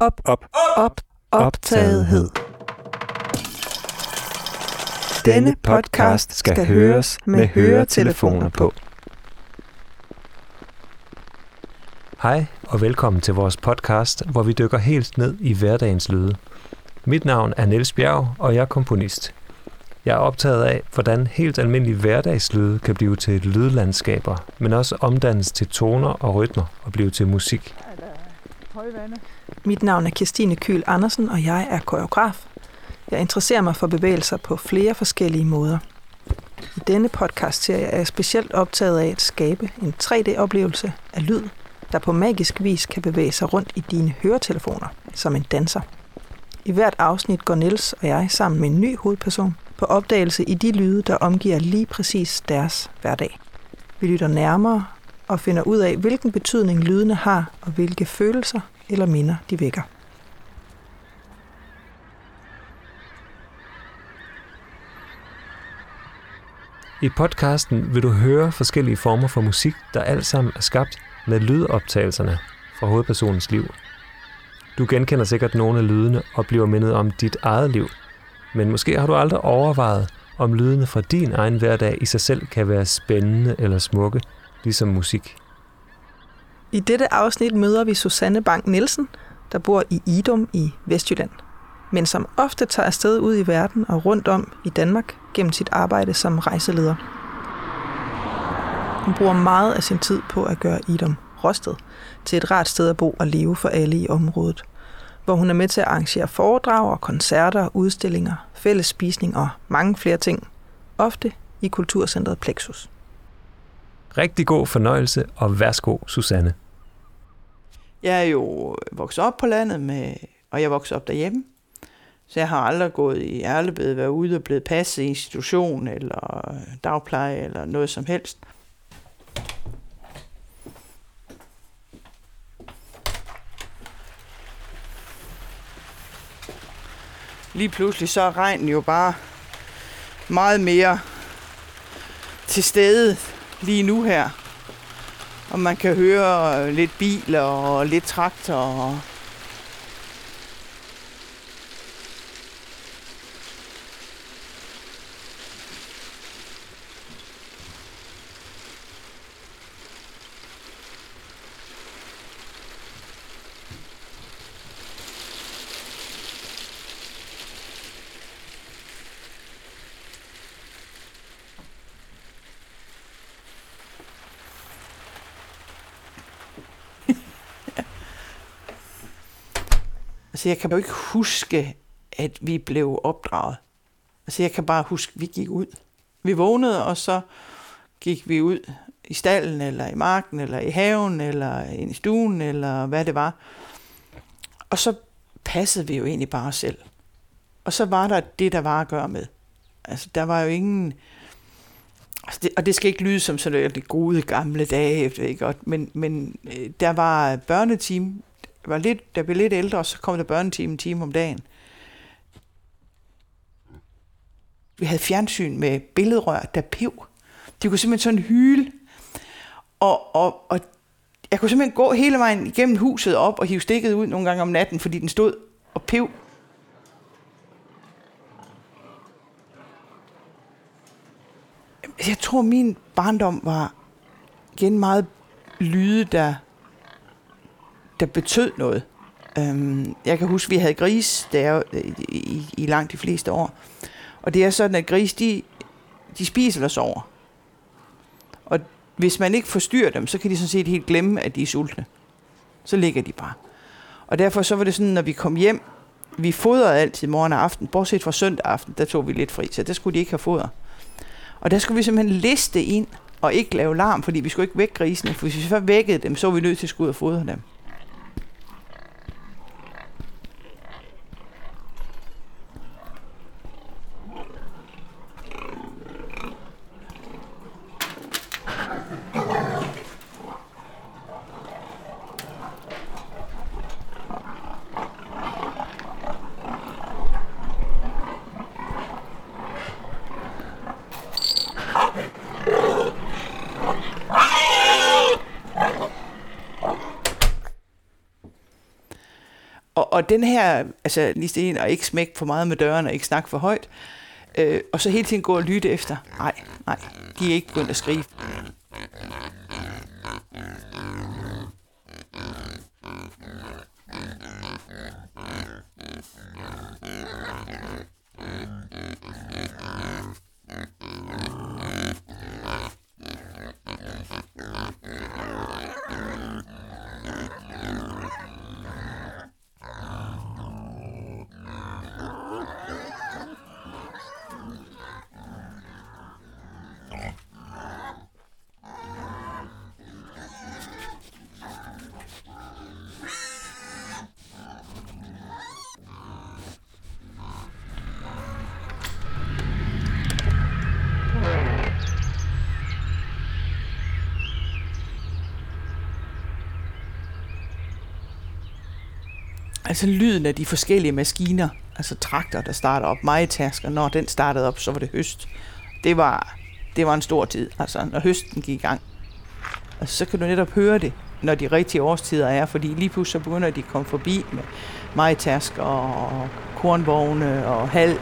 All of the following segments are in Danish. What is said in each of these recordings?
Op, op, op, optagethed. Denne podcast skal høres med høretelefoner på. Hej og velkommen til vores podcast, hvor vi dykker helt ned i hverdagens lyde. Mit navn er Niels Bjerg, og jeg er komponist. Jeg er optaget af, hvordan helt almindelige hverdagslyde kan blive til lydlandskaber, men også omdannes til toner og rytmer og blive til musik. Mit navn er Kirstine Kyl Andersen, og jeg er koreograf. Jeg interesserer mig for bevægelser på flere forskellige måder. I denne podcastserie er jeg specielt optaget af at skabe en 3D-oplevelse af lyd, der på magisk vis kan bevæge sig rundt i dine høretelefoner, som en danser. I hvert afsnit går Niels og jeg sammen med en ny hovedperson på opdagelse i de lyde, der omgiver lige præcis deres hverdag. Vi lytter nærmere og finder ud af, hvilken betydning lydene har, og hvilke følelser eller minder de vækker. I podcasten vil du høre forskellige former for musik, der alt sammen er skabt med lydoptagelserne fra hovedpersonens liv. Du genkender sikkert nogle af lydene og bliver mindet om dit eget liv, men måske har du aldrig overvejet, om lydene fra din egen hverdag i sig selv kan være spændende eller smukke, ligesom musik. I dette afsnit møder vi Susanne Bank Nielsen, der bor i Idum i Vestjylland, men som ofte tager afsted ud i verden og rundt om i Danmark gennem sit arbejde som rejseleder. Hun bruger meget af sin tid på at gøre Idum Rosted til et rart sted at bo og leve for alle i området, hvor hun er med til at arrangere foredrag og koncerter, udstillinger, fællesspisning og mange flere ting, ofte i Kulturcentret Plexus. Rigtig god fornøjelse, og værsgo, Susanne. Jeg er jo vokset op på landet, med, og jeg voksede op derhjemme. Så jeg har aldrig gået i ærlebed, været ude og blevet passet i institution eller dagpleje eller noget som helst. Lige pludselig så er regnen jo bare meget mere til stede lige nu her. Og man kan høre lidt biler og lidt traktor og Altså, jeg kan jo ikke huske, at vi blev opdraget. Altså, jeg kan bare huske, at vi gik ud. Vi vågnede, og så gik vi ud i stallen, eller i marken, eller i haven, eller ind i stuen, eller hvad det var. Og så passede vi jo egentlig bare os selv. Og så var der det, der var at gøre med. Altså, der var jo ingen... Altså det, og det skal ikke lyde som sådan det gode gamle dage, efter, ikke? Og, men, men øh, der var børneteam, var lidt, der blev lidt ældre, og så kom der børnetime en time om dagen. Vi havde fjernsyn med billedrør, der pev. De kunne simpelthen sådan hyle. Og, og, og jeg kunne simpelthen gå hele vejen igennem huset op og hive stikket ud nogle gange om natten, fordi den stod og pev. Jeg tror, min barndom var igen meget lyde, der der betød noget. Øhm, jeg kan huske, at vi havde gris der øh, i, i, i langt de fleste år. Og det er sådan, at gris, de, de spiser og sover. Og hvis man ikke forstyrrer dem, så kan de sådan set helt glemme, at de er sultne. Så ligger de bare. Og derfor så var det sådan, når vi kom hjem, vi fodrede altid morgen og aften, bortset fra søndag aften, der tog vi lidt fri, så der skulle de ikke have foder. Og der skulle vi simpelthen liste ind og ikke lave larm, fordi vi skulle ikke vække grisene, for hvis vi så vækkede dem, så var vi nødt til at skulle ud og fodre dem. Og, og den her, altså lige sten og ikke smække for meget med døren og ikke snakke for højt, øh, og så hele tiden gå og lytte efter. Nej, nej, de er ikke begyndt at skrive. Altså lyden af de forskellige maskiner, altså traktor, der starter op, majetasker, når den startede op, så var det høst. Det var, det var en stor tid, altså når høsten gik i gang. Altså, så kan du netop høre det, når de rigtige årstider er, fordi lige pludselig så begynder de at komme forbi med majtasker og kornvogne og halm.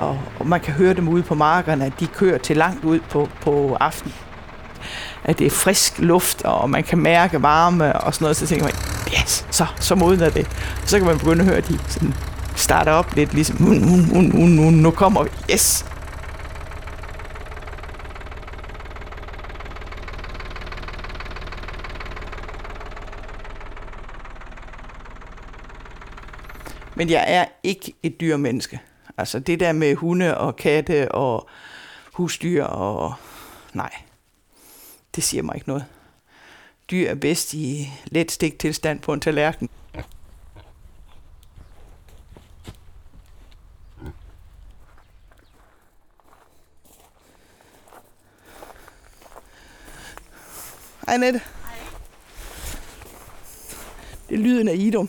Og, og man kan høre dem ude på markerne, at de kører til langt ud på, på aften at det er frisk luft, og man kan mærke varme og sådan noget, så tænker man, yes, så, så modner det. Så kan man begynde at høre, at de sådan starter op lidt, ligesom, nu, nu, nu, nu, nu kommer vi, yes. Men jeg er ikke et dyrmenneske. Altså det der med hunde og katte og husdyr og... Nej, det siger mig ikke noget. Dyr er bedst i let stik tilstand på en tallerken. Hej Nette. Hej. Det er lyden af Idum.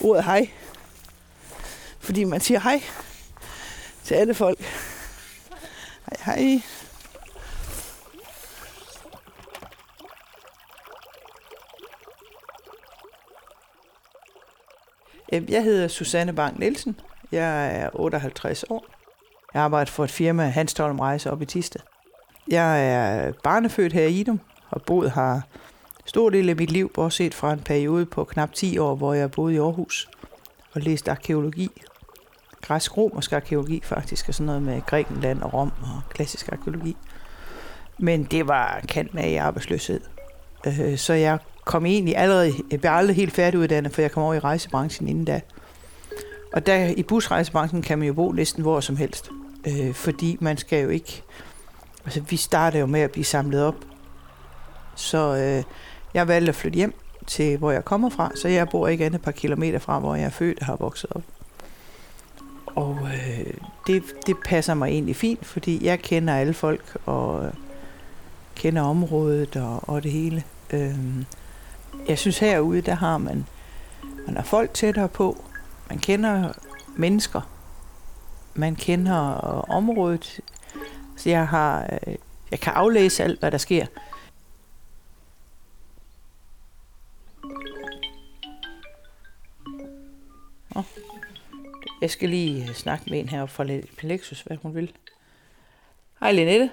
Ordet hej. Fordi man siger hej til alle folk. Hej hej. Jeg hedder Susanne Bang Nielsen. Jeg er 58 år. Jeg arbejder for et firma, Hanstholm Rejse op i Tiste. Jeg er barnefødt her i Idum og boet her stor del af mit liv, bortset fra en periode på knap 10 år, hvor jeg boede i Aarhus og læste arkeologi. Græsk-romersk arkeologi faktisk, og sådan noget med Grækenland og Rom og klassisk arkeologi. Men det var kanten af i arbejdsløshed. Øh, så jeg kom egentlig allerede, jeg blev aldrig helt færdiguddannet, for jeg kom over i rejsebranchen inden da. Og der i busrejsebranchen kan man jo bo næsten hvor som helst. Øh, fordi man skal jo ikke... Altså, vi startede jo med at blive samlet op. Så øh, jeg valgte at flytte hjem til, hvor jeg kommer fra, så jeg bor ikke andet et par kilometer fra, hvor jeg er født og har vokset op. Og øh, det, det passer mig egentlig fint, fordi jeg kender alle folk og øh, kender området og, og det hele. Øh, jeg synes herude, der har man, man har folk tættere på, man kender mennesker, man kender øh, området, så jeg har, øh, jeg kan aflæse alt, hvad der sker. Jeg skal lige øh, snakke med en her fra Plexus, hvad hun vil. Hej Linette.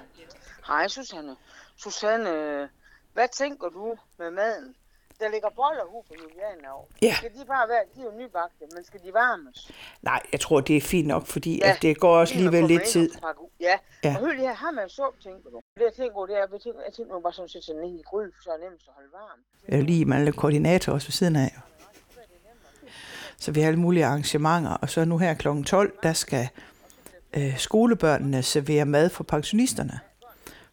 Hej Susanne. Susanne, hvad tænker du med maden? Der ligger boller ude på Julianov. Ja. Skal de bare være, de er jo nybagte, men skal de varmes? Nej, jeg tror, det er fint nok, fordi ja. at det går også alligevel lidt tid. Ja. ja, og hør lige her, har man så tænker du? Det jeg tænker, det er, jeg tænker, jeg tænker bare sådan sætte ned i for så er det nemmest at holde varm. Jeg lige, man er koordinator også ved siden af. Så vi har alle mulige arrangementer, og så nu her kl. 12, der skal øh, skolebørnene servere mad for pensionisterne.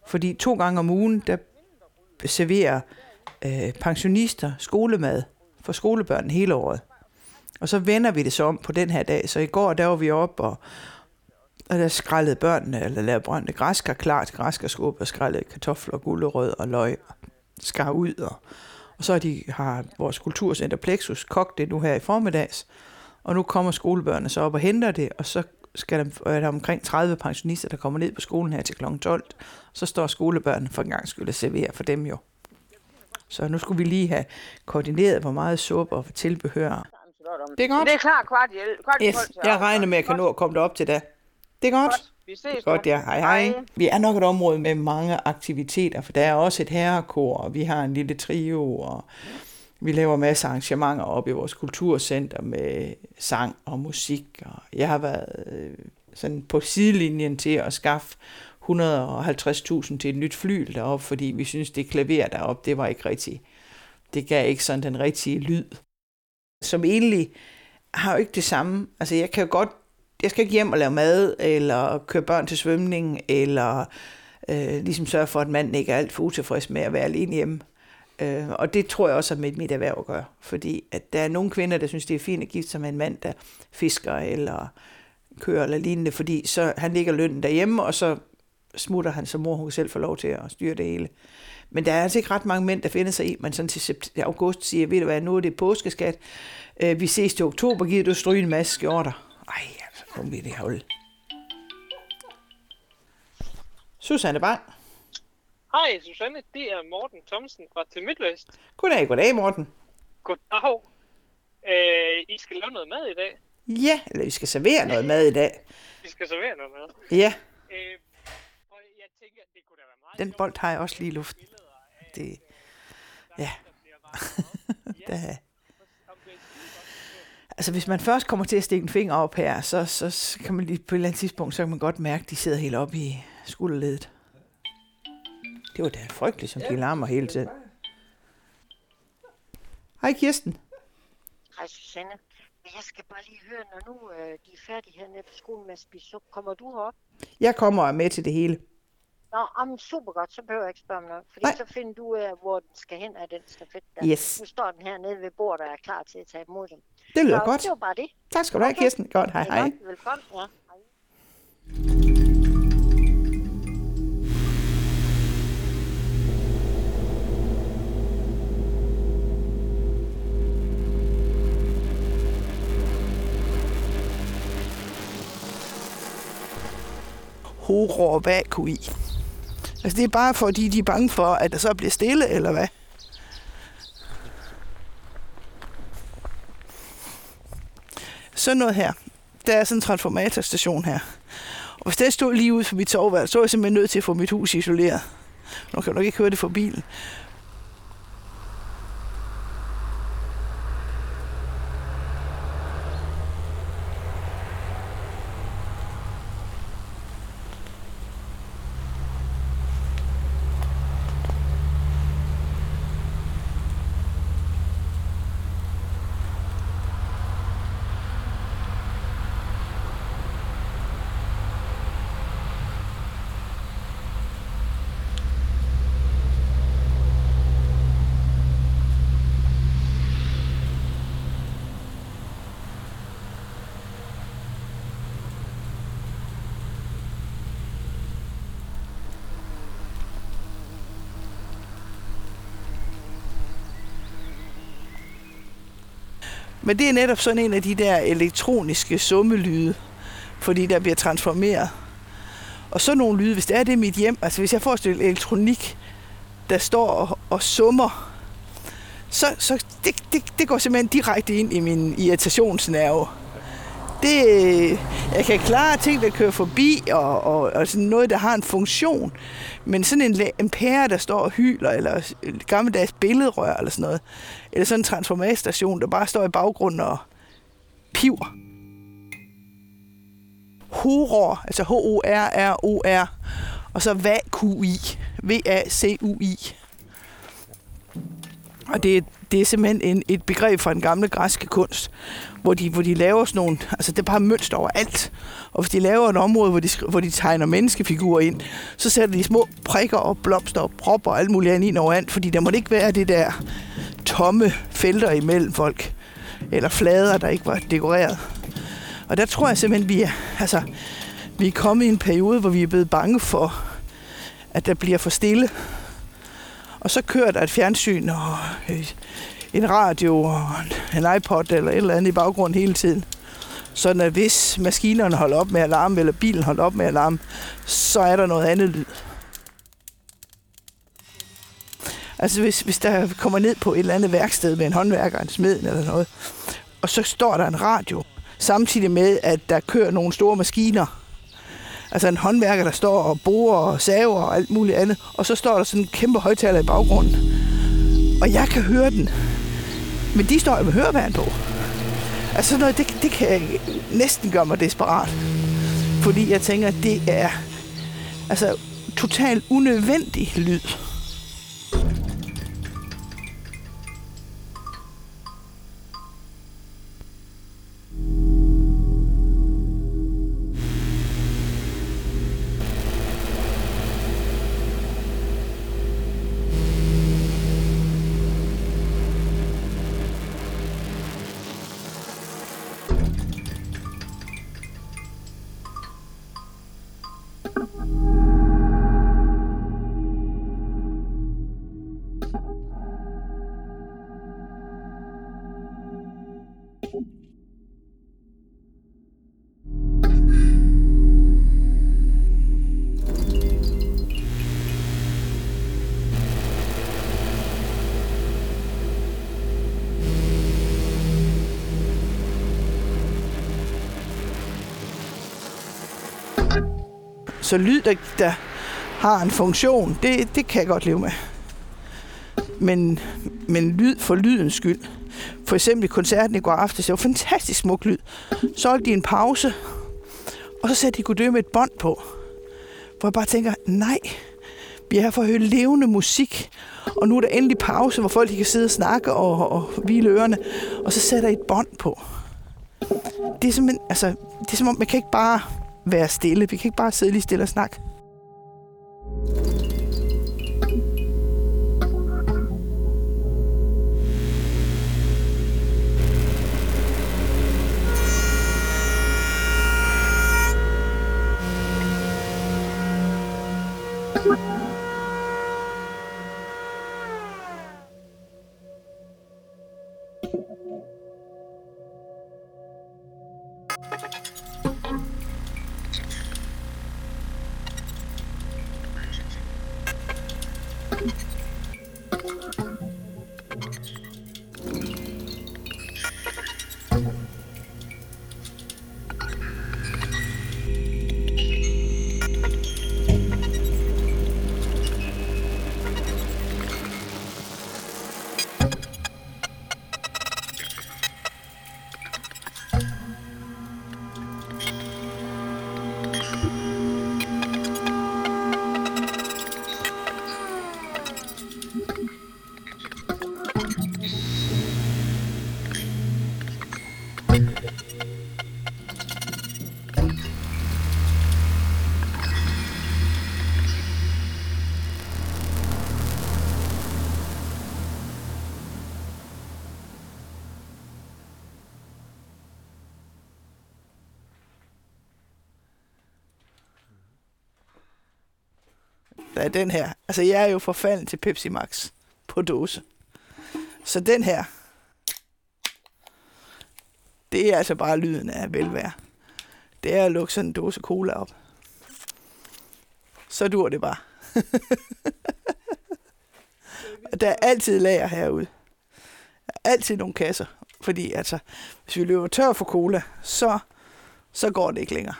Fordi to gange om ugen, der serverer øh, pensionister skolemad for skolebørn hele året. Og så vender vi det så om på den her dag. Så i går, der var vi op og, og der skrællede børnene, eller lavede brændte græskar klart, græskarskub og skrællede kartofler, gulerød og løg, og skar ud. Og, og så de, har vores kulturcenter Plexus kogt det nu her i formiddags. Og nu kommer skolebørnene så op og henter det, og så skal der, er der omkring 30 pensionister, der kommer ned på skolen her til kl. 12. Så står skolebørnene for en gang skulle servere for dem jo. Så nu skulle vi lige have koordineret, hvor meget suppe og tilbehør. Det er godt. Det er klar kvart i kvart yes, jeg regner med, at jeg kan nå at komme derop til det. Det er godt. godt. Vi ses Godt, ja. Hej, hej. Vi er nok et område med mange aktiviteter, for der er også et herrekor, og vi har en lille trio, og vi laver masser af arrangementer op i vores kulturcenter med sang og musik. Og jeg har været øh, sådan på sidelinjen til at skaffe 150.000 til et nyt fly deroppe, fordi vi synes, det klaver deroppe, det var ikke rigtigt. Det gav ikke sådan den rigtige lyd. Som egentlig har jo ikke det samme. Altså jeg kan jo godt, jeg skal ikke hjem og lave mad, eller køre børn til svømning, eller øh, ligesom sørge for, at manden ikke er alt for utilfreds med at være alene hjemme. Øh, og det tror jeg også har med mit erhverv at gøre. Fordi at der er nogle kvinder, der synes, det er fint at gifte sig med en mand, der fisker eller kører eller lignende, fordi så han ligger lønnen derhjemme, og så smutter han, så mor hun selv få lov til at styre det hele. Men der er altså ikke ret mange mænd, der finder sig i, man sådan til august siger, ved du hvad, nu er det påskeskat, øh, vi ses til oktober, giver du stryge en masse skjorter. Ej, altså, nu bliver det holde. Susanne Bang. Hej Susanne, det er Morten Thomsen fra til Midtvest. Goddag, goddag Morten. Goddag. Øh, I skal lave noget mad i dag? Ja, eller vi skal servere noget mad i dag. Vi skal servere noget mad? Ja. Øh, tænker, det kunne da være meget Den bold har jeg også lige i luften. Det, ja. det, Altså hvis man først kommer til at stikke en finger op her, så, så kan man lige på et eller andet tidspunkt, så kan man godt mærke, at de sidder helt oppe i skulderledet. Det var da frygteligt, som de larmer hele tiden. Hej Kirsten. Hej Susanne. Jeg skal bare lige høre, når nu øh, de er færdige hernede på skolen med at spise så kommer du herop? Jeg kommer med til det hele. Nå, om super godt, så behøver jeg ikke spørge om noget. Fordi Nej. så finder du ud af, hvor den skal hen af den stafet der. Yes. Nu står den her nede ved bordet og er klar til at tage imod dem. Det lyder så, godt. det var bare det. Tak skal du have, Kirsten. Godt, hej hej. Velkommen, ja. Hej. horror vakui. Altså det er bare fordi, de er bange for, at der så bliver stille, eller hvad? Sådan noget her. Der er sådan en transformatorstation her. Og hvis det stod lige ud for mit soveværelse, så er jeg simpelthen nødt til at få mit hus isoleret. Nu kan du nok ikke høre det fra bilen. Men det er netop sådan en af de der elektroniske summelyde, fordi der bliver transformeret. Og så nogle lyde, hvis det er det mit hjem, altså hvis jeg får et elektronik, der står og, og summer, så, så det, det, det går simpelthen direkte ind i min irritationsnerve det, jeg kan klare ting, der kører forbi, og, og, og sådan noget, der har en funktion. Men sådan en, en pære, der står og hyler, eller et gammeldags billedrør, eller sådan noget. Eller sådan en transformatorstation, der bare står i baggrunden og piver. Horror, altså H-O-R-R-O-R, og så VACUI, V-A-C-U-I. Og det, det er simpelthen en, et begreb fra den gamle græske kunst, hvor de, hvor de laver sådan nogle, altså det er bare mønster over alt. Og hvis de laver et område, hvor de, hvor de tegner menneskefigurer ind, så sætter de små prikker og blomster og propper og alt muligt andet ind overalt, fordi der må ikke være det der tomme felter imellem folk, eller flader, der ikke var dekoreret. Og der tror jeg simpelthen, vi er, altså, vi er kommet i en periode, hvor vi er blevet bange for, at der bliver for stille. Og så kører der et fjernsyn og øh, en radio og en iPod eller et eller andet i baggrunden hele tiden. Sådan at hvis maskinerne holder op med at larme, eller bilen holder op med at larme, så er der noget andet lyd. Altså hvis, hvis der kommer ned på et eller andet værksted med en håndværker, en smed eller noget, og så står der en radio, samtidig med, at der kører nogle store maskiner. Altså en håndværker, der står og borer og saver og alt muligt andet, og så står der sådan en kæmpe højtaler i baggrunden. Og jeg kan høre den, men de står jo med høreværen på. Altså sådan noget, det, det kan næsten gøre mig desperat. Fordi jeg tænker, at det er altså totalt unødvendig lyd. Så lyd, der, der har en funktion, det, det kan jeg godt leve med. Men, men lyd for lydens skyld. For eksempel i koncerten i går aftes, det var fantastisk smuk lyd. Så holdt de en pause, og så satte de Godø med et bånd på. Hvor jeg bare tænker, nej, vi er her for at høre levende musik, og nu er der endelig pause, hvor folk kan sidde og snakke og, og hvile ørerne, og så sætter I et bånd på. Det er simpelthen, altså, det er som om, man kan ikke bare være stille. Vi kan ikke bare sidde lige stille og snakke. Den her. Altså, jeg er jo forfalden til Pepsi Max på dåse. Så den her, det er altså bare lyden af velvære. Det er at lukke sådan en dåse cola op. Så dur det bare. der er altid lager herude. Der er altid nogle kasser. Fordi altså, hvis vi løber tør for cola, så, så går det ikke længere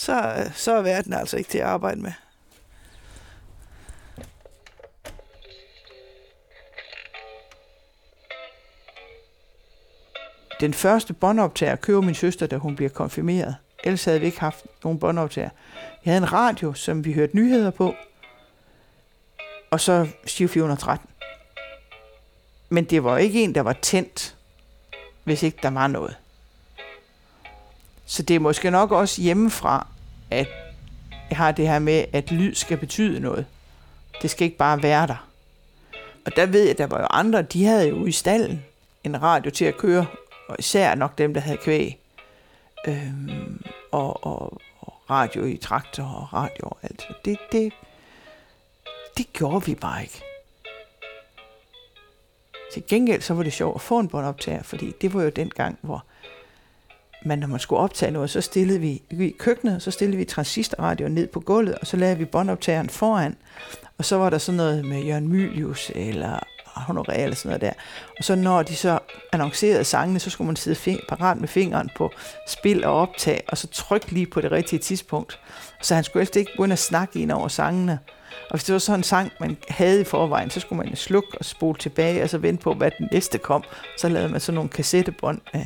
så, øh, så er verden altså ikke til at arbejde med. Den første båndoptager køber min søster, da hun bliver konfirmeret. Ellers havde vi ikke haft nogen båndoptager. Jeg havde en radio, som vi hørte nyheder på, og så Stiv 413. Men det var ikke en, der var tændt, hvis ikke der var noget. Så det er måske nok også hjemmefra, at jeg har det her med, at lyd skal betyde noget. Det skal ikke bare være der. Og der ved jeg, at der var jo andre, de havde jo i stallen en radio til at køre, og især nok dem, der havde kvæg. Øhm, og, og, og radio i traktor og radio og alt. Det, det, det gjorde vi bare ikke. Til gengæld så var det sjovt at få en båndoptager, fordi det var jo den gang, hvor men når man skulle optage noget, så stillede vi i køkkenet, så stillede vi transistorradio ned på gulvet, og så lavede vi båndoptageren foran. Og så var der sådan noget med Jørgen Mylius eller Ah, honorere eller sådan noget der. Og så når de så annoncerede sangene, så skulle man sidde fing- parat med fingeren på spil og optag, og så trykke lige på det rigtige tidspunkt. Så han skulle efter ikke begynde at snakke ind over sangene. Og hvis det var sådan en sang, man havde i forvejen, så skulle man slukke og spole tilbage, og så vente på, hvad den næste kom. Så lavede man sådan nogle kassettebånd med,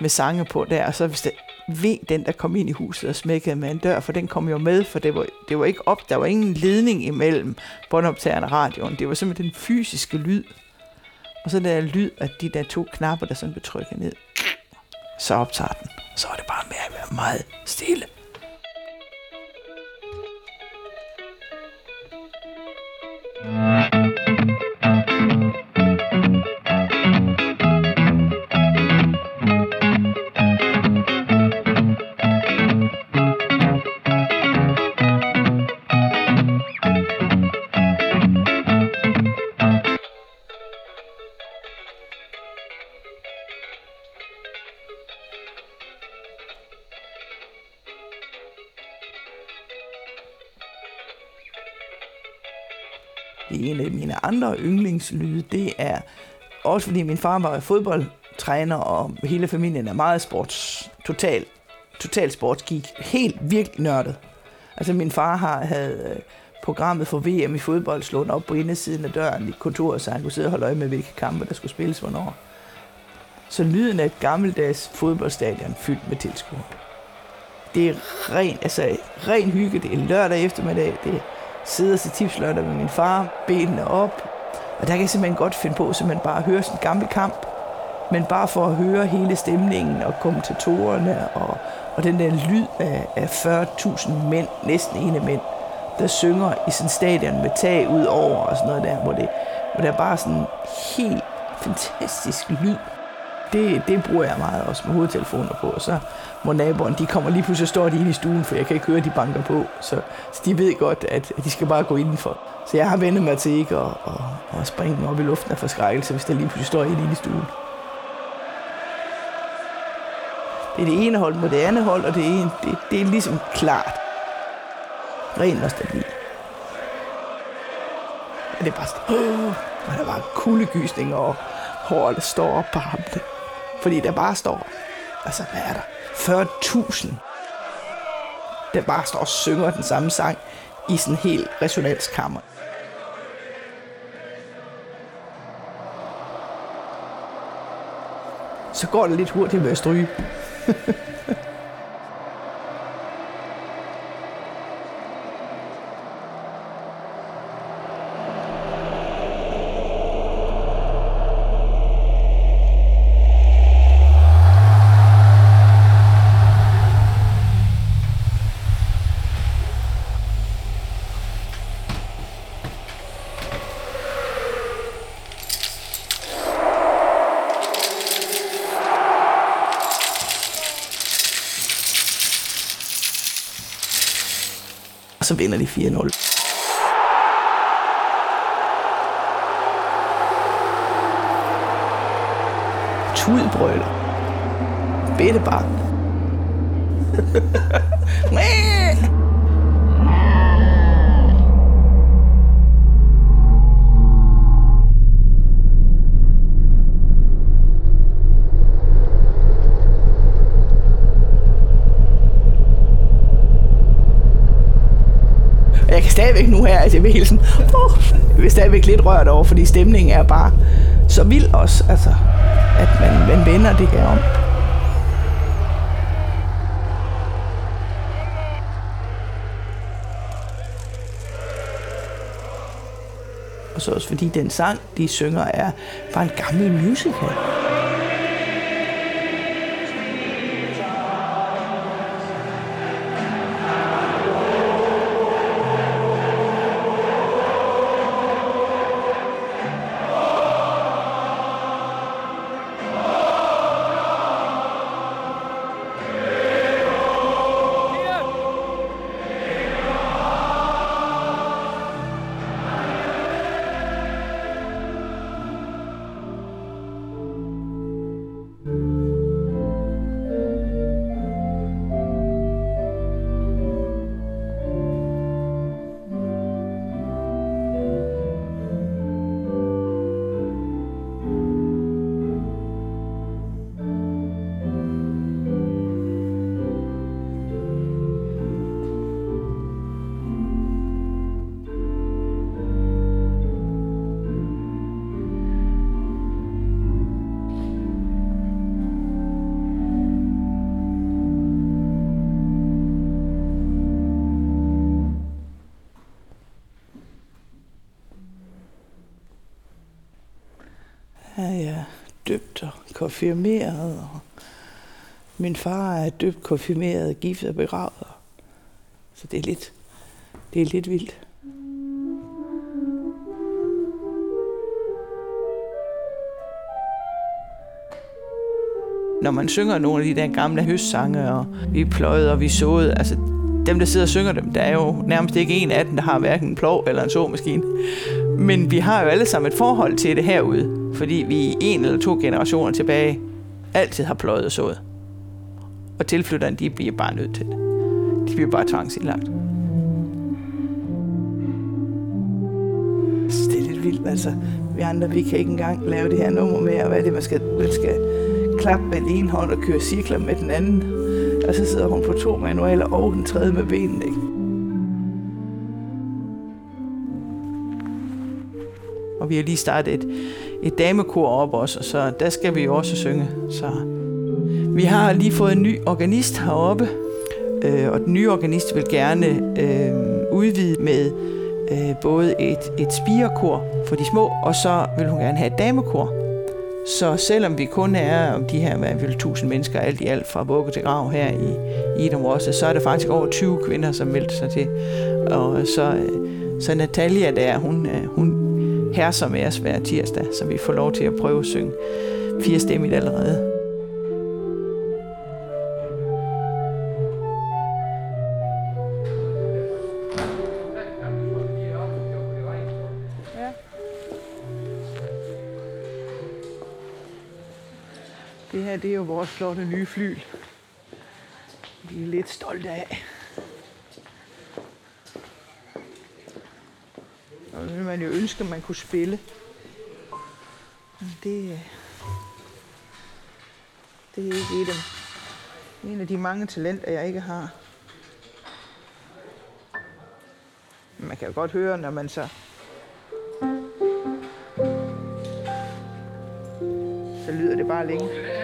med sange på der, og så hvis det ved den, der kom ind i huset og smækkede med en dør, for den kom jo med, for det var, det var ikke op, der var ingen ledning imellem båndoptageren og radioen. Det var simpelthen den fysiske lyd. Og så der lyd af de der to knapper, der sådan blev trykket ned. Så optager den. Så er det bare med at være meget stille. en af mine andre yndlingslyde, det er også fordi min far var fodboldtræner, og hele familien er meget sports, total, total sportsgeek. Helt virkelig nørdet. Altså min far har, havde øh, programmet for VM i fodbold slået op på indersiden af døren i kontoret, så han kunne sidde og holde øje med, hvilke kampe, der skulle spilles hvornår. Så lyden af et gammeldags fodboldstadion fyldt med tilskuere. Det er ren, altså, ren hygge. Det er lørdag eftermiddag. Det er sidde og se tipslørdag med min far, benene op. Og der kan jeg simpelthen godt finde på, man bare høre sådan en gammel kamp, men bare for at høre hele stemningen og kommentatorerne og, og den der lyd af, af 40.000 mænd, næsten ene mænd, der synger i sådan stadion med tag ud over og sådan noget der, hvor det, hvor der er bare sådan helt fantastisk lyd det, det bruger jeg meget også med hovedtelefoner på. Og så må naboerne, de kommer lige pludselig, står de inde i stuen, for jeg kan ikke høre, de banker på. Så, så de ved godt, at, at de skal bare gå indenfor. Så jeg har vendt mig til ikke at, at, at springe op i luften af forskrækkelse, hvis der lige pludselig står inde i stuen. Det er det ene hold mod det andet hold, og det er, det, det er ligesom klart. Ren nostalgi. Og det er bare sådan, åh, og der var kuldegysninger og håret står op på ham. Fordi der bare står, altså hvad er der, 40.000, der bare står og synger den samme sang i sådan en helt resonanskammer. Så går det lidt hurtigt med at stryge. så vinder de 4-0. Tudbrøler. Bittebarn. stadigvæk nu her, at jeg vil sådan, oh, jeg vil stadigvæk lidt rørt over, fordi stemningen er bare så vild også, altså, at man, man vender det her om. Og så også fordi den sang, de synger, er fra en gammel musical. Konfirmeret, og min far er døbt, konfirmeret, gift og begravet. Så det er lidt, det er lidt vildt. Når man synger nogle af de der gamle høstsange, og vi pløjede og vi såede, altså dem, der sidder og synger dem, der er jo nærmest ikke en af dem, der har hverken en plov eller en såmaskine. Men vi har jo alle sammen et forhold til det herude, fordi vi i en eller to generationer tilbage altid har pløjet og sået. Og tilflytterne, de bliver bare nødt til det. De bliver bare tvangsindlagt. Altså, det er lidt vildt, altså. Vi andre, vi kan ikke engang lave det her nummer med, og hvad er det, man skal, man skal klappe med den ene hånd og køre cirkler med den anden. Og så sidder hun på to manualer og den tredje med benene, ikke? Vi har lige startet et, et damekor op også, så der skal vi jo også synge. Så vi har lige fået en ny organist heroppe, øh, og den nye organist vil gerne øh, udvide med øh, både et, et spirekor for de små, og så vil hun gerne have et damekor. Så selvom vi kun er om de her hvad vil, 1000 mennesker alt i alt fra vugge til grav her i, i Idom også, så er der faktisk over 20 kvinder, som meldte sig til. Og så, så Natalia der, hun, øh, hun her som er hver tirsdag, så vi får lov til at prøve at synge fire stemmigt allerede. Det her, det er jo vores flotte nye fly. Vi er lidt stolte af. Og det man jo ønske, at man kunne spille. Men det, det er ikke et af, en af de mange talenter, jeg ikke har. Man kan jo godt høre, når man så så lyder det bare længe.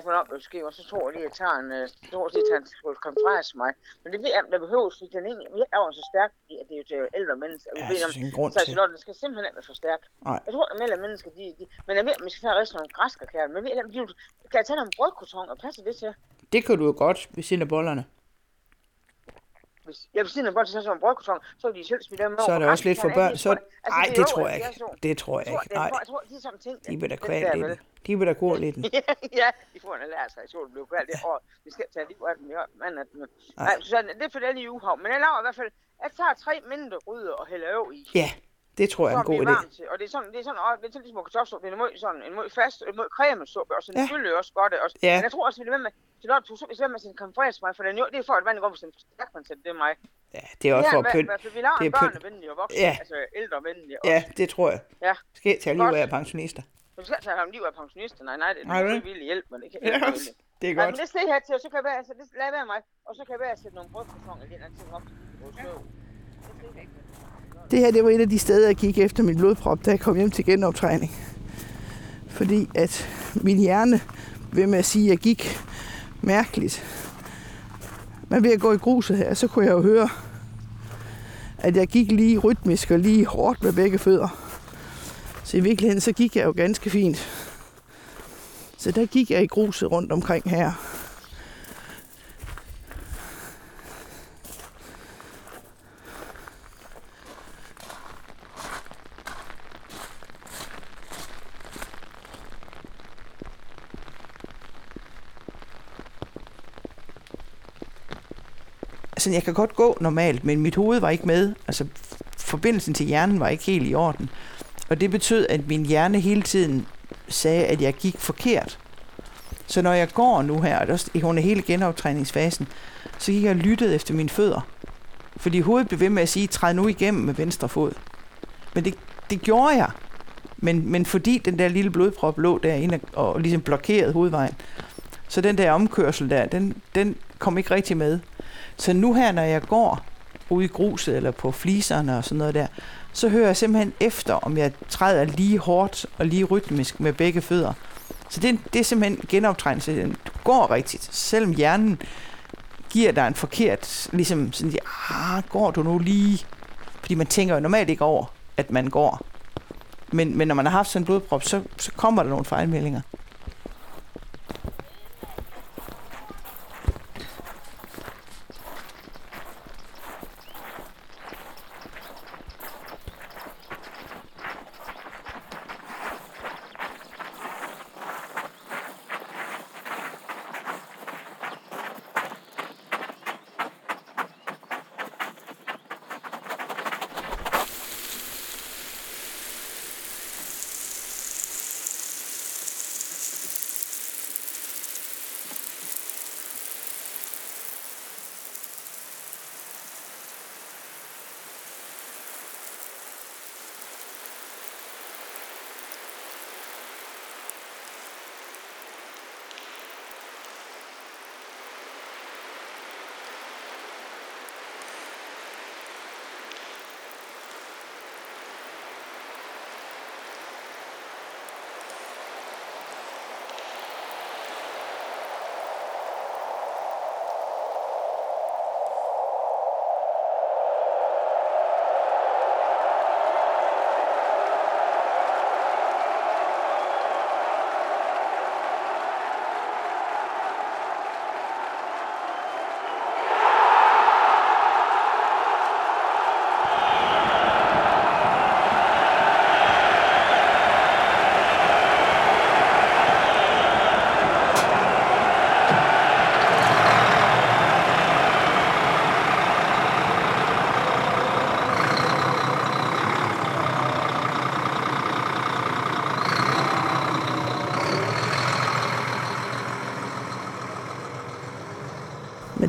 Jeg sådan op, måske, og så tror jeg lige, at jeg tager en, uh, tror jeg, at han skal konference mig. Men det ved jeg, der behøves, fordi den egentlig er jo så stærk, at det er jo til ældre mennesker. Ja, er en grund til. så den skal simpelthen ikke være for stærk. Nej. Jeg tror, at ældre mennesker, de, de, men jeg ved, at vi skal tage resten nogle græsker, kære. Men jeg ved, at de, kan jeg tage nogle brødkarton, og passer det til? Det kan du jo godt ved siden af bollerne. Hvis jeg vil sige, at til sådan en brødkarton, så vil de selv smide dem over. Så er det også lidt for børn. Så... Nej, det tror jeg ikke. Det tror jeg ikke. Nej, Jeg tror, de er sådan ting. de vil da der, lidt. De vil da kvæle lidt. ja, de får en lærer sig, så det blev kvalt det år. Vi skal tage liv af dem i at, nej, så det er for den i uhav. Men jeg laver i hvert fald, jeg tager tre mindre gryder og hælder øv i. Ja, det tror jeg er en god idé. Til. Og det er sådan, det er sådan, åh, det er sådan ligesom kartoffelsuppe, det er en måde, sådan, en måde fast, en måde cremesuppe, og så Ja. fylder jo også godt. Også. Ja. Men jeg tror også, vi er med så når du så med sin mig, for den jo, det er for, at vandet går på sin stærk, man sætter det er mig. Ja, det er også for ja, pynt. Altså, vi laver Det en er pynt. børnevenlig og voksen, Ja. altså ældrevenlig. Ja, det tror jeg. Ja. Skal jeg tage livet af pensionister? Du skal tage ham liv af pensionister. Nej, nej, det Nej, er en frivillig hjælp, men det kan ikke også. Det er Nej, godt. men det her til, og så kan jeg være, altså, det, lad være mig, og så kan jeg være at sætte nogle brystkartoner eller en anden ting op til. Det her, det var et af de steder, jeg gik efter min blodprop, da jeg kom hjem til genoptræning. Fordi at min hjerne ved med at sige, at jeg gik mærkeligt. Men ved at gå i gruset her, så kunne jeg jo høre, at jeg gik lige rytmisk og lige hårdt med begge fødder. Så i virkeligheden, så gik jeg jo ganske fint. Så der gik jeg i gruset rundt omkring her. Sådan, jeg kan godt gå normalt, men mit hoved var ikke med. Altså, forbindelsen til hjernen var ikke helt i orden. Og det betød, at min hjerne hele tiden sagde, at jeg gik forkert. Så når jeg går nu her, og der er under hele genoptræningsfasen, så gik jeg og lyttede efter mine fødder. Fordi hovedet blev ved med at sige, træd nu igennem med venstre fod. Men det, det gjorde jeg. Men, men fordi den der lille blodprop lå derinde og, og ligesom blokerede hovedvejen, så den der omkørsel der, den, den kom ikke rigtig med. Så nu her, når jeg går ude i gruset eller på fliserne og sådan noget der, så hører jeg simpelthen efter, om jeg træder lige hårdt og lige rytmisk med begge fødder. Så det, det er simpelthen genoptræning. Den går rigtigt, selvom hjernen giver dig en forkert, ligesom sådan, ah, går du nu lige? Fordi man tænker jo normalt ikke over, at man går. Men, men når man har haft sådan en blodprop, så, så kommer der nogle fejlmeldinger.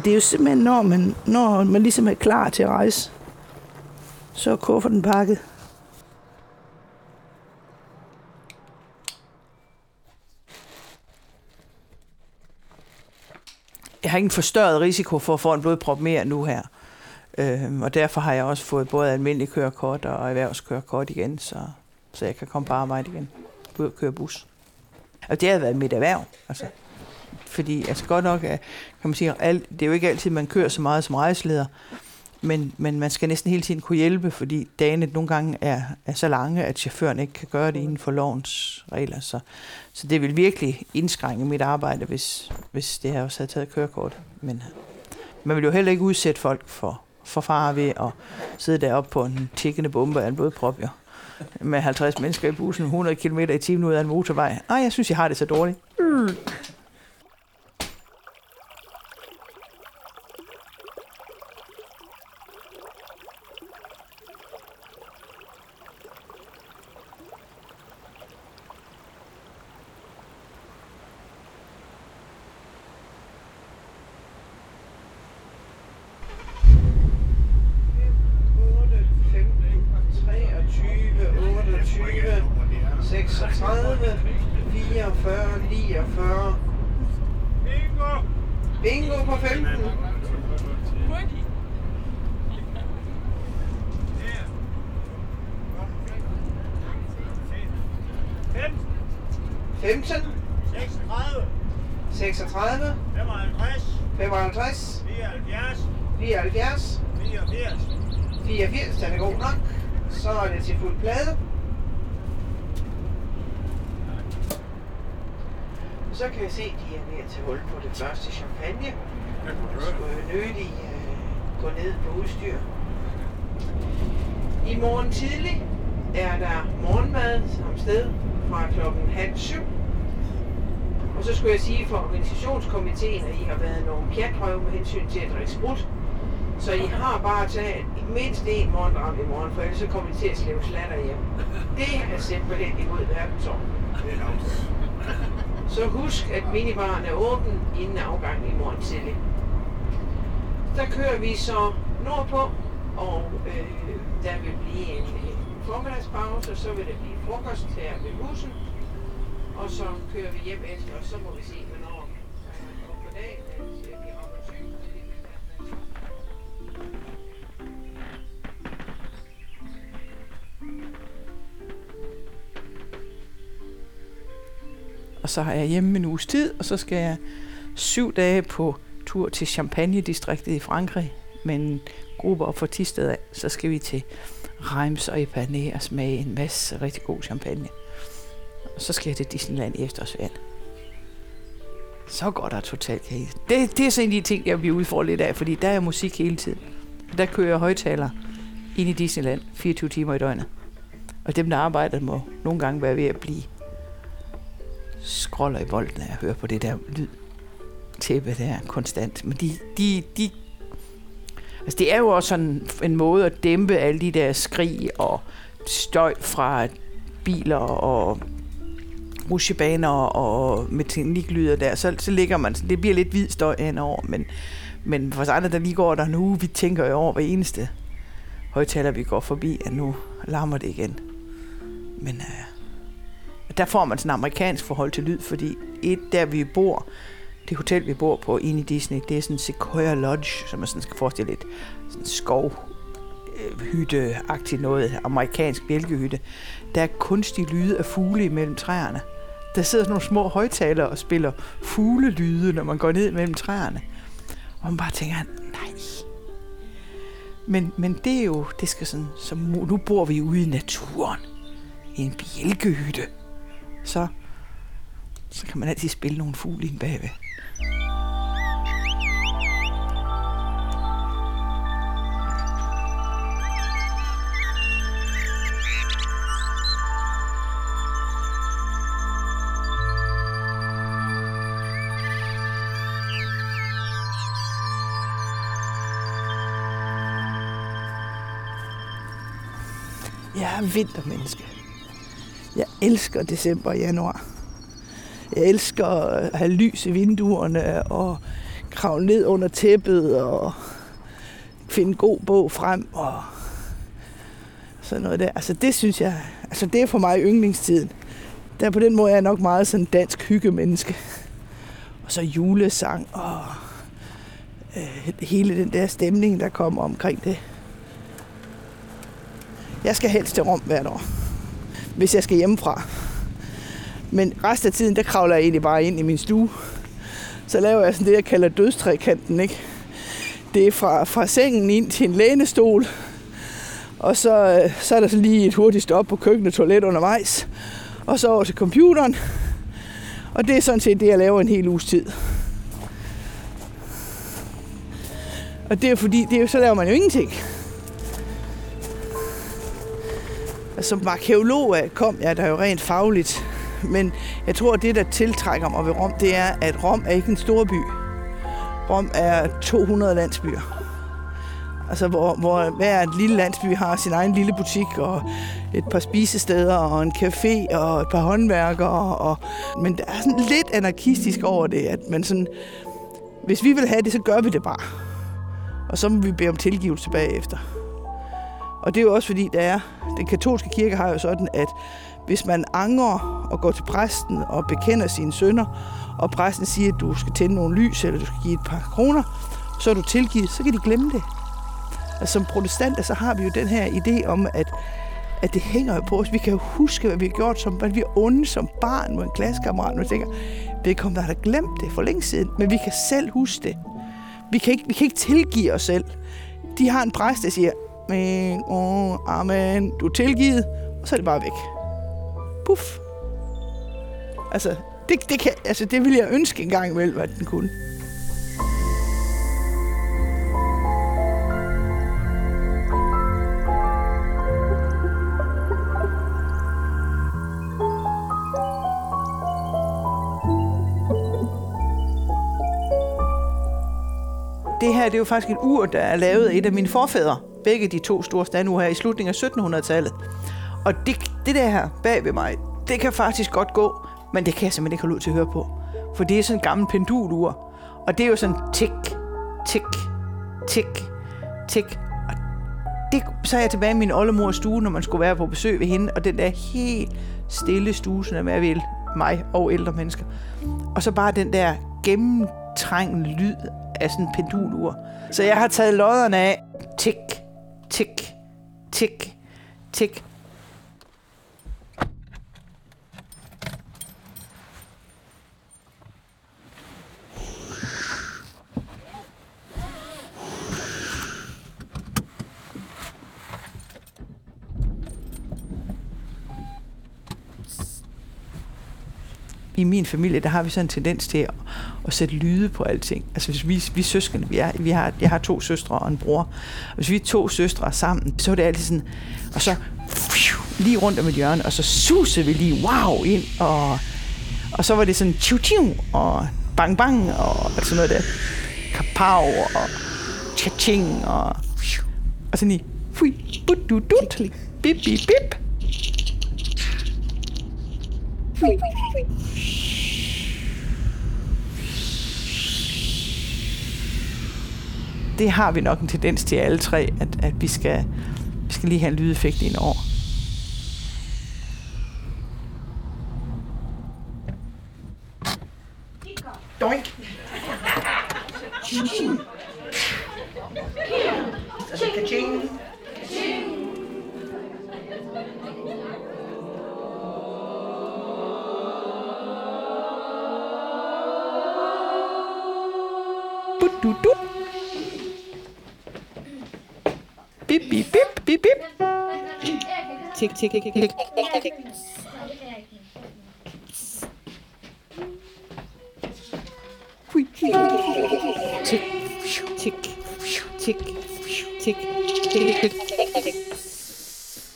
Det er jo simpelthen, når man, når man ligesom er klar til at rejse, så er kufferten pakket. Jeg har ingen forstørret risiko for at få en blodprop mere nu her. Øhm, og derfor har jeg også fået både almindelig kørekort og erhvervskørekort igen, så, så jeg kan komme på arbejde igen. Og køre bus. Og det har været mit erhverv. Altså. Fordi altså godt nok, er, kan man sige, alt, det er jo ikke altid, man kører så meget som rejseleder, men, men man skal næsten hele tiden kunne hjælpe, fordi dagene nogle gange er, er så lange, at chaufføren ikke kan gøre det inden for lovens regler. Så, så det vil virkelig indskrænke mit arbejde, hvis, hvis det her også havde taget kørekort. Men man vil jo heller ikke udsætte folk for, for fare ved at sidde deroppe på en tikkende bombe af en blodprop, jo. Med 50 mennesker i bussen, 100 km i timen ud af en motorvej. Ej, jeg synes, jeg har det så dårligt. Mm. 44, 49. Bingo! Bingo på 15. Fem, 15, 36, 36, 55, 55, 74, 74, 84. 84, den er god nok. Så er det til fuld plade. Så kan jeg se, at de er ved at tage hul på det første champagne. Skulle nødig øh, gå ned på udstyr. I morgen tidlig er der morgenmad samme sted fra klokken halv syv. Og så skulle jeg sige for organisationskomiteen, at I har været nogle pjatrøve med hensyn til at drikke sprut. Så I har bare taget mindst en morgendram i morgen, for ellers så kommer I til at slæve slatter hjem. Det er simpelthen imod verdensorden. Så husk, at minibaren er åben inden afgang i morgen tidlig. Der kører vi så nordpå, og øh, der vil blive en, en formiddagspause, og så vil der blive frokost her ved bussen. Og så kører vi hjem efter, og så må vi se, så har jeg hjemme en uges tid, og så skal jeg syv dage på tur til Champagne-distriktet i Frankrig med en gruppe op for Tisted af. Så skal vi til Reims og Epernay og smage en masse rigtig god champagne. Og så skal jeg til Disneyland i efterårsferien. Så går der totalt kage. Det, det er sådan en af de ting, jeg bliver udfordret lidt af, fordi der er musik hele tiden. Der kører jeg højtaler ind i Disneyland 24 timer i døgnet. Og dem, der arbejder, må nogle gange være ved at blive skroller i bolden, når jeg hører på det der lyd tæppe der konstant. Men de, de, de Altså det er jo også sådan en måde at dæmpe alle de der skrig og støj fra biler og rusjebaner og mekaniklyder der, så, så ligger man, det bliver lidt hvid støj henover, men, men for os andre, der lige går der nu, vi tænker jo over hver eneste højtaler, vi går forbi, at nu larmer det igen. Men øh, der får man sådan en amerikansk forhold til lyd, fordi et, der vi bor, det hotel, vi bor på inde i Disney, det er sådan Sequoia Lodge, som man sådan skal forestille lidt sådan skov øh, hytteagtigt noget, amerikansk bjælkehytte. Der er kunstige lyde af fugle imellem træerne. Der sidder sådan nogle små højtalere og spiller fuglelyde, når man går ned mellem træerne. Og man bare tænker, nej. Men, men det er jo, det skal sådan, så nu bor vi ude i naturen. I en bjælkehytte. Så, så kan man altid spille nogle fugle ind bagved. Jeg er vintermenneske. Elsker december og januar. Jeg elsker at have lys i vinduerne og kravle ned under tæppet og finde god bog frem og sådan noget der. Altså det synes jeg, altså det er for mig yndlingstiden. Der på den måde er jeg nok meget sådan dansk hyggemenneske. Og så julesang og øh, hele den der stemning, der kommer omkring det. Jeg skal helst til Rom hvert år, hvis jeg skal hjemmefra. Men resten af tiden, der kravler jeg egentlig bare ind i min stue. Så laver jeg sådan det, jeg kalder dødstrækanten, ikke? Det er fra, fra sengen ind til en lænestol. Og så, øh, så er der så lige et hurtigt stop på køkkenet og toilet undervejs. Og så over til computeren. Og det er sådan set det, jeg laver en hel uges tid. Og det er fordi, det er, så laver man jo ingenting. Som arkeolog øh, kom jeg der jo rent fagligt. Men jeg tror, at det, der tiltrækker mig ved Rom, det er, at Rom er ikke en stor by. Rom er 200 landsbyer. Altså, hvor, hvor hver lille landsby har sin egen lille butik, og et par spisesteder, og en café, og et par håndværkere. Og, men der er sådan lidt anarkistisk over det, at man sådan, hvis vi vil have det, så gør vi det bare. Og så må vi bede om tilgivelse bagefter. Og det er jo også fordi, der er, den katolske kirke har jo sådan, at hvis man angrer og går til præsten og bekender sine sønder, og præsten siger, at du skal tænde nogle lys, eller du skal give et par kroner, så er du tilgivet, så kan de glemme det. Altså, som protestanter, så har vi jo den her idé om, at, at det hænger jo på os. Vi kan jo huske, hvad vi har gjort, som, hvad vi er onde som barn mod en klassekammerat, og vi tænker, vedkommende har da glemt det for længe siden, men vi kan selv huske det. Vi kan ikke, vi kan ikke tilgive os selv. De har en præst, der siger, amen, oh, amen, du er tilgivet, og så er det bare væk. Puff. Altså, det, det, kan, altså, det ville jeg ønske engang imellem, at den kunne. Det her det er jo faktisk et ur, der er lavet af et af mine forfædre. Begge de to store standure her i slutningen af 1700-tallet. Og det, det der her bag ved mig, det kan faktisk godt gå, men det kan jeg simpelthen ikke holde ud til at høre på. For det er sådan en gammel pendulur. Og det er jo sådan tik, tik, tik, tik. Og det, så er jeg tilbage i min oldemors stue, når man skulle være på besøg ved hende. Og den der helt stille stue, som er ved mig og ældre mennesker. Og så bare den der gennemtrængende lyd af sådan en pendulur. Så jeg har taget lodderne af. Tik, tick, tick, tick. I min familie, der har vi sådan en tendens til at, at sætte lyde på alting. Altså hvis vi, vi søskende, vi, er, vi har, jeg har to søstre og en bror. Hvis vi er to søstre sammen, så er det altid sådan, og så lige rundt om et hjørne, og så susede vi lige wow ind, og, og så var det sådan tju tju og bang bang, og sådan noget der. Kapow, og cha-ching, og, og sådan lige, fui, but, du, dut, bip, bip, bip. Fui, fui, fui det har vi nok en tendens til alle tre, at, at vi, skal, vi skal lige have en lydeffekt ind over.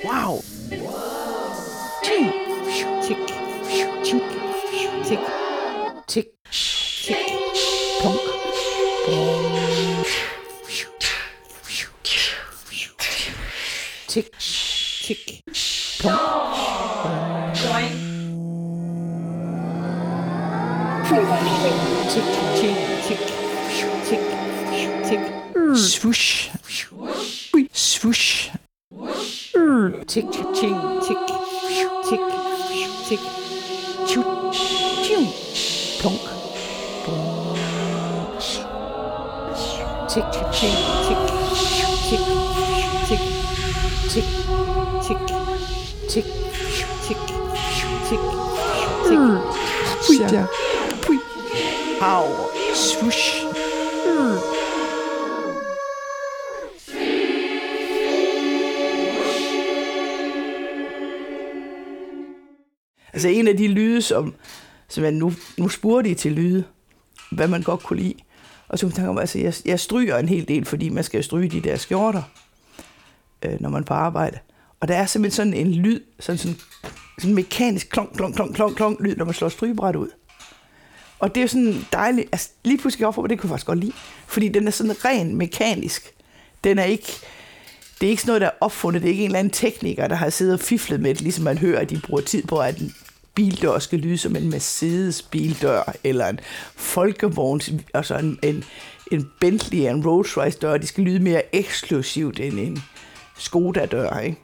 와우. 틱. gerçekçi Altså en af de lyde, som, som jeg nu, nu spurgte I til lyde, hvad man godt kunne lide. Og så kunne jeg tænke om, altså jeg, jeg stryger en hel del, fordi man skal stryge de der skjorter, øh, når man er på arbejde. Og der er simpelthen sådan en lyd, sådan, sådan, sådan en mekanisk klonk, klonk, klonk, klonk, klonk lyd, når man slår strygebræt ud. Og det er sådan dejligt, altså lige pludselig op for, det kunne jeg faktisk godt lide, fordi den er sådan ren mekanisk. Den er ikke, det er ikke sådan noget, der er opfundet, det er ikke en eller anden tekniker, der har siddet og fiflet med det, ligesom man hører, at de bruger tid på, at bildør skal lyde som en Mercedes bildør, eller en folkevogns, altså en, en, en Bentley, en Rolls Royce dør, de skal lyde mere eksklusivt end en, Skoda-dør, ikke?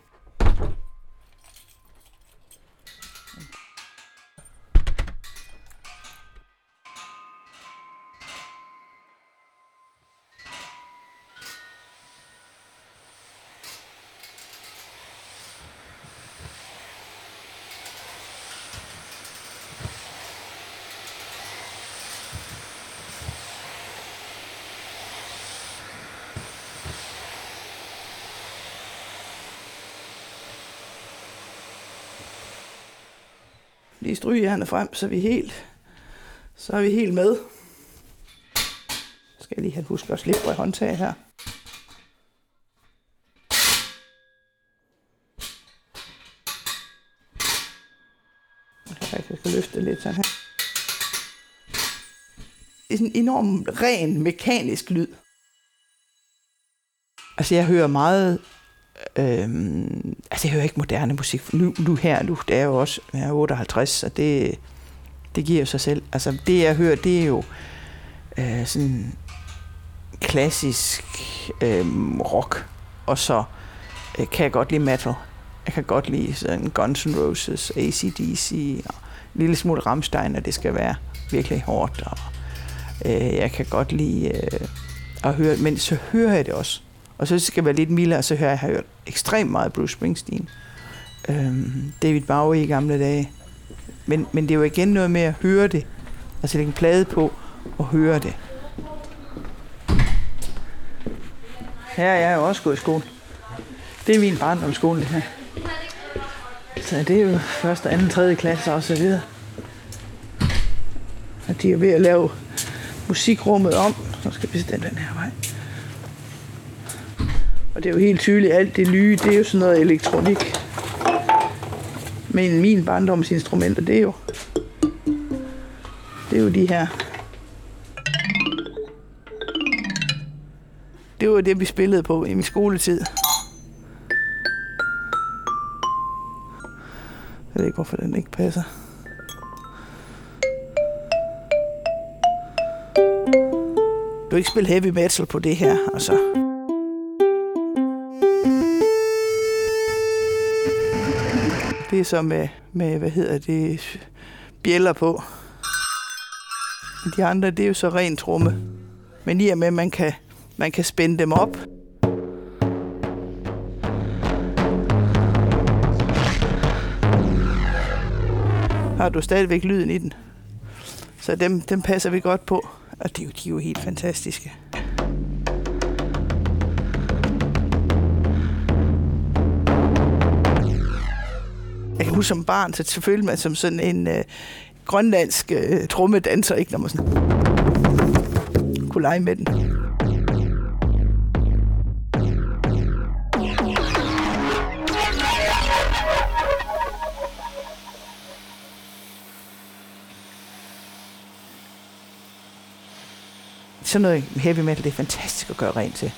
Fingrene frem, så er vi helt, så er vi helt med. Skal jeg lige have huske at slippe på håndtag her. Jeg kan løfte lidt sådan her. Det er en enorm ren mekanisk lyd. Altså jeg hører meget Øhm, altså, jeg hører ikke moderne musik. Nu, nu her, nu, det er jo også jeg er 58, så det, det giver jo sig selv. Altså, det jeg hører, det er jo øh, sådan klassisk øh, rock, og så øh, kan jeg godt lide metal. Jeg kan godt lide sådan Guns N' Roses, ACDC, og en lille smule Rammstein, og det skal være virkelig hårdt. Og, øh, jeg kan godt lide øh, at høre, men så hører jeg det også og så skal jeg være lidt mildere, så hører jeg, jeg har hørt ekstremt meget Bruce Springsteen. Øhm, David Bowie i gamle dage. Men, men det er jo igen noget med at høre det. Altså lægge en plade på og høre det. Her er jeg jo også gået i skole. Det er min barndomsskole, det her. Så det er jo første, anden, tredje klasse og så videre. Og de er ved at lave musikrummet om. Så skal vi den her vej. Og det er jo helt tydeligt, alt det nye, det er jo sådan noget elektronik. Men min barndomsinstrumenter, det er jo, det er jo de her. Det var det, vi spillede på i min skoletid. Jeg ved ikke, hvorfor den ikke passer. Du ikke spille heavy metal på det her, altså. Det så med, med hvad hedder det, bjæller på. De andre, det er jo så ren tromme. Men i og med, at man kan, man kan spænde dem op, har du stadigvæk lyden i den. Så dem, dem passer vi godt på. Og de, de er jo helt fantastiske. Jeg kan huske som barn, så selvfølgelig man som sådan en øh, grønlandsk øh, trommedanser, ikke, når man sådan kunne lege med den. Sådan noget heavy metal, det er fantastisk at gøre rent til.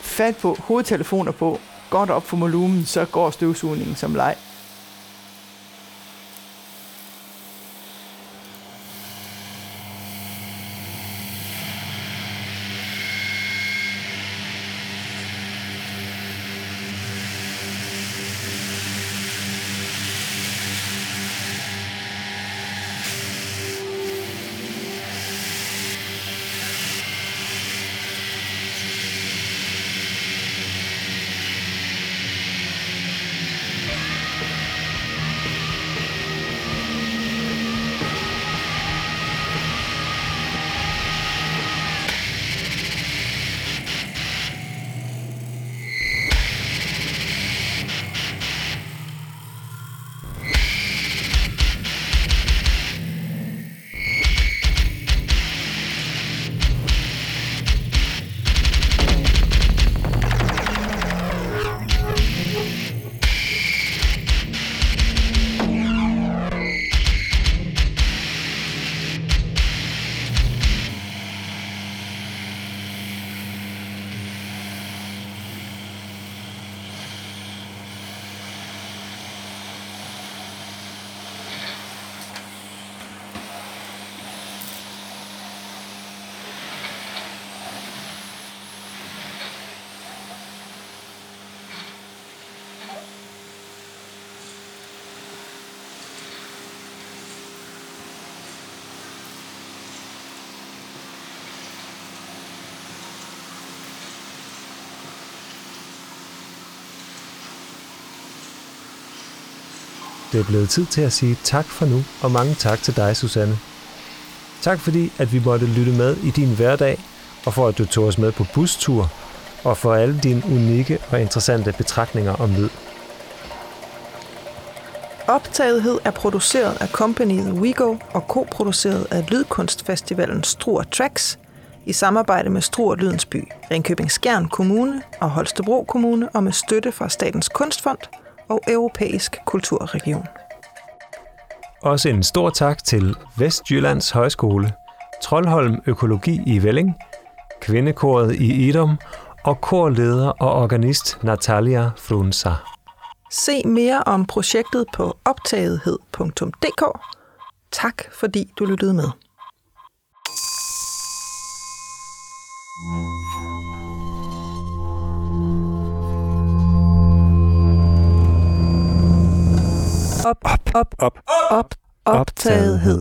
Fat på, hovedtelefoner på, godt op for volumen, så går støvsugningen som leg. Det er blevet tid til at sige tak for nu, og mange tak til dig, Susanne. Tak fordi, at vi måtte lytte med i din hverdag, og for at du tog os med på bustur, og for alle dine unikke og interessante betragtninger om lyd. Optagethed er produceret af kompaniet WeGo og koproduceret af Lydkunstfestivalen Struer Tracks i samarbejde med Struer Lydens By, Ringkøbing Skjern Kommune og Holstebro Kommune og med støtte fra Statens Kunstfond og Europæisk Kulturregion. Også en stor tak til Vestjyllands Højskole, Trollholm Økologi i Velling, Kvindekoret i Idom og korleder og organist Natalia Frunza. Se mere om projektet på optagethed.dk. Tak fordi du lyttede med. Op, op, op, op, op, optagethed.